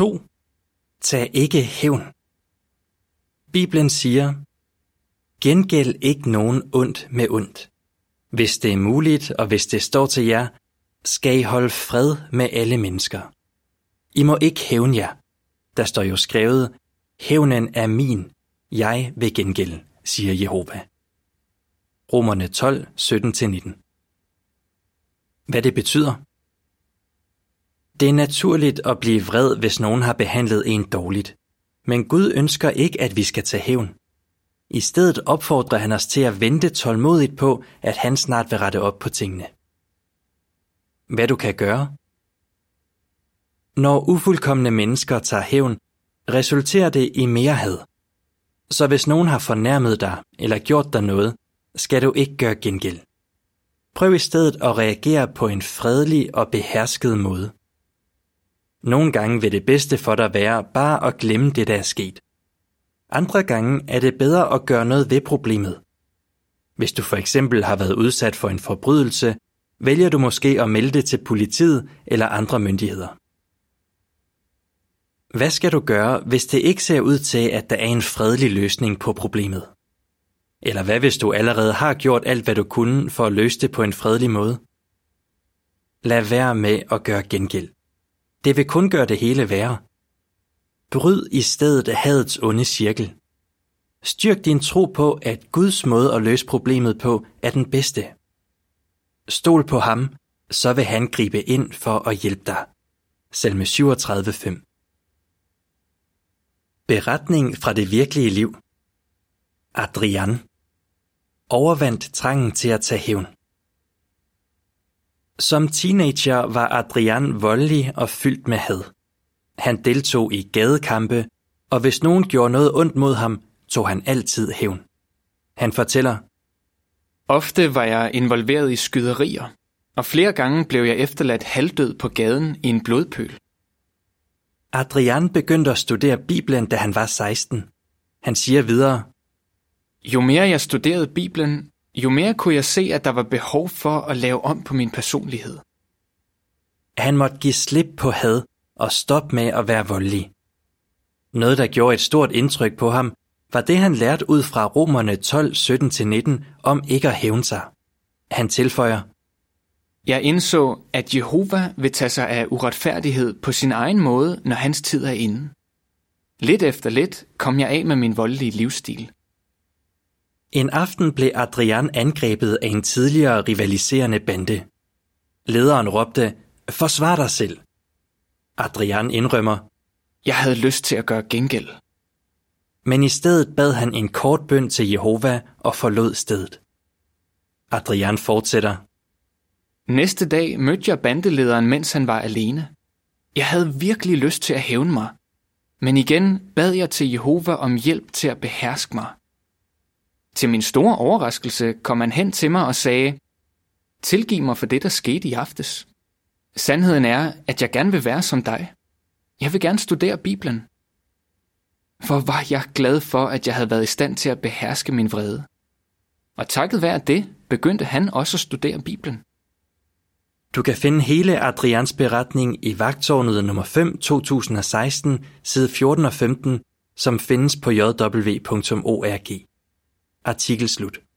2. Tag ikke hævn. Bibelen siger, Gengæld ikke nogen ondt med ondt. Hvis det er muligt, og hvis det står til jer, skal I holde fred med alle mennesker. I må ikke hævne jer. Der står jo skrevet, Hævnen er min, jeg vil gengælde, siger Jehova. Romerne 12, 17-19 Hvad det betyder? Det er naturligt at blive vred, hvis nogen har behandlet en dårligt. Men Gud ønsker ikke, at vi skal tage hævn. I stedet opfordrer han os til at vente tålmodigt på, at han snart vil rette op på tingene. Hvad du kan gøre? Når ufuldkommende mennesker tager hævn, resulterer det i mere had. Så hvis nogen har fornærmet dig eller gjort dig noget, skal du ikke gøre gengæld. Prøv i stedet at reagere på en fredelig og behersket måde. Nogle gange vil det bedste for dig være bare at glemme det, der er sket. Andre gange er det bedre at gøre noget ved problemet. Hvis du for eksempel har været udsat for en forbrydelse, vælger du måske at melde det til politiet eller andre myndigheder. Hvad skal du gøre, hvis det ikke ser ud til, at der er en fredelig løsning på problemet? Eller hvad hvis du allerede har gjort alt, hvad du kunne for at løse det på en fredelig måde? Lad være med at gøre gengæld. Det vil kun gøre det hele værre. Bryd i stedet hadets onde cirkel. Styrk din tro på, at Guds måde at løse problemet på er den bedste. Stol på ham, så vil han gribe ind for at hjælpe dig. Salme 37:5. Beretning fra det virkelige liv. Adrian overvandt trangen til at tage hævn. Som teenager var Adrian voldelig og fyldt med had. Han deltog i gadekampe, og hvis nogen gjorde noget ondt mod ham, tog han altid hævn. Han fortæller, Ofte var jeg involveret i skyderier, og flere gange blev jeg efterladt halvdød på gaden i en blodpøl. Adrian begyndte at studere Bibelen, da han var 16. Han siger videre, Jo mere jeg studerede Bibelen, jo mere kunne jeg se, at der var behov for at lave om på min personlighed. Han måtte give slip på had og stoppe med at være voldelig. Noget, der gjorde et stort indtryk på ham, var det, han lærte ud fra Romerne 12, 17-19 om ikke at hævne sig. Han tilføjer, Jeg indså, at Jehova vil tage sig af uretfærdighed på sin egen måde, når hans tid er inde. Lidt efter lidt kom jeg af med min voldelige livsstil. En aften blev Adrian angrebet af en tidligere rivaliserende bande. Lederen råbte, forsvar dig selv. Adrian indrømmer, Jeg havde lyst til at gøre gengæld. men i stedet bad han en kort bøn til Jehova og forlod stedet. Adrian fortsætter, Næste dag mødte jeg bandelederen, mens han var alene. Jeg havde virkelig lyst til at hævne mig. Men igen bad jeg til Jehova om hjælp til at beherske mig. Til min store overraskelse kom han hen til mig og sagde, Tilgiv mig for det, der skete i aftes. Sandheden er, at jeg gerne vil være som dig. Jeg vil gerne studere Bibelen. For var jeg glad for, at jeg havde været i stand til at beherske min vrede. Og takket være det, begyndte han også at studere Bibelen. Du kan finde hele Adrians beretning i Vagtårnet nummer 5 2016, side 14 og 15, som findes på jw.org. Artikel slut.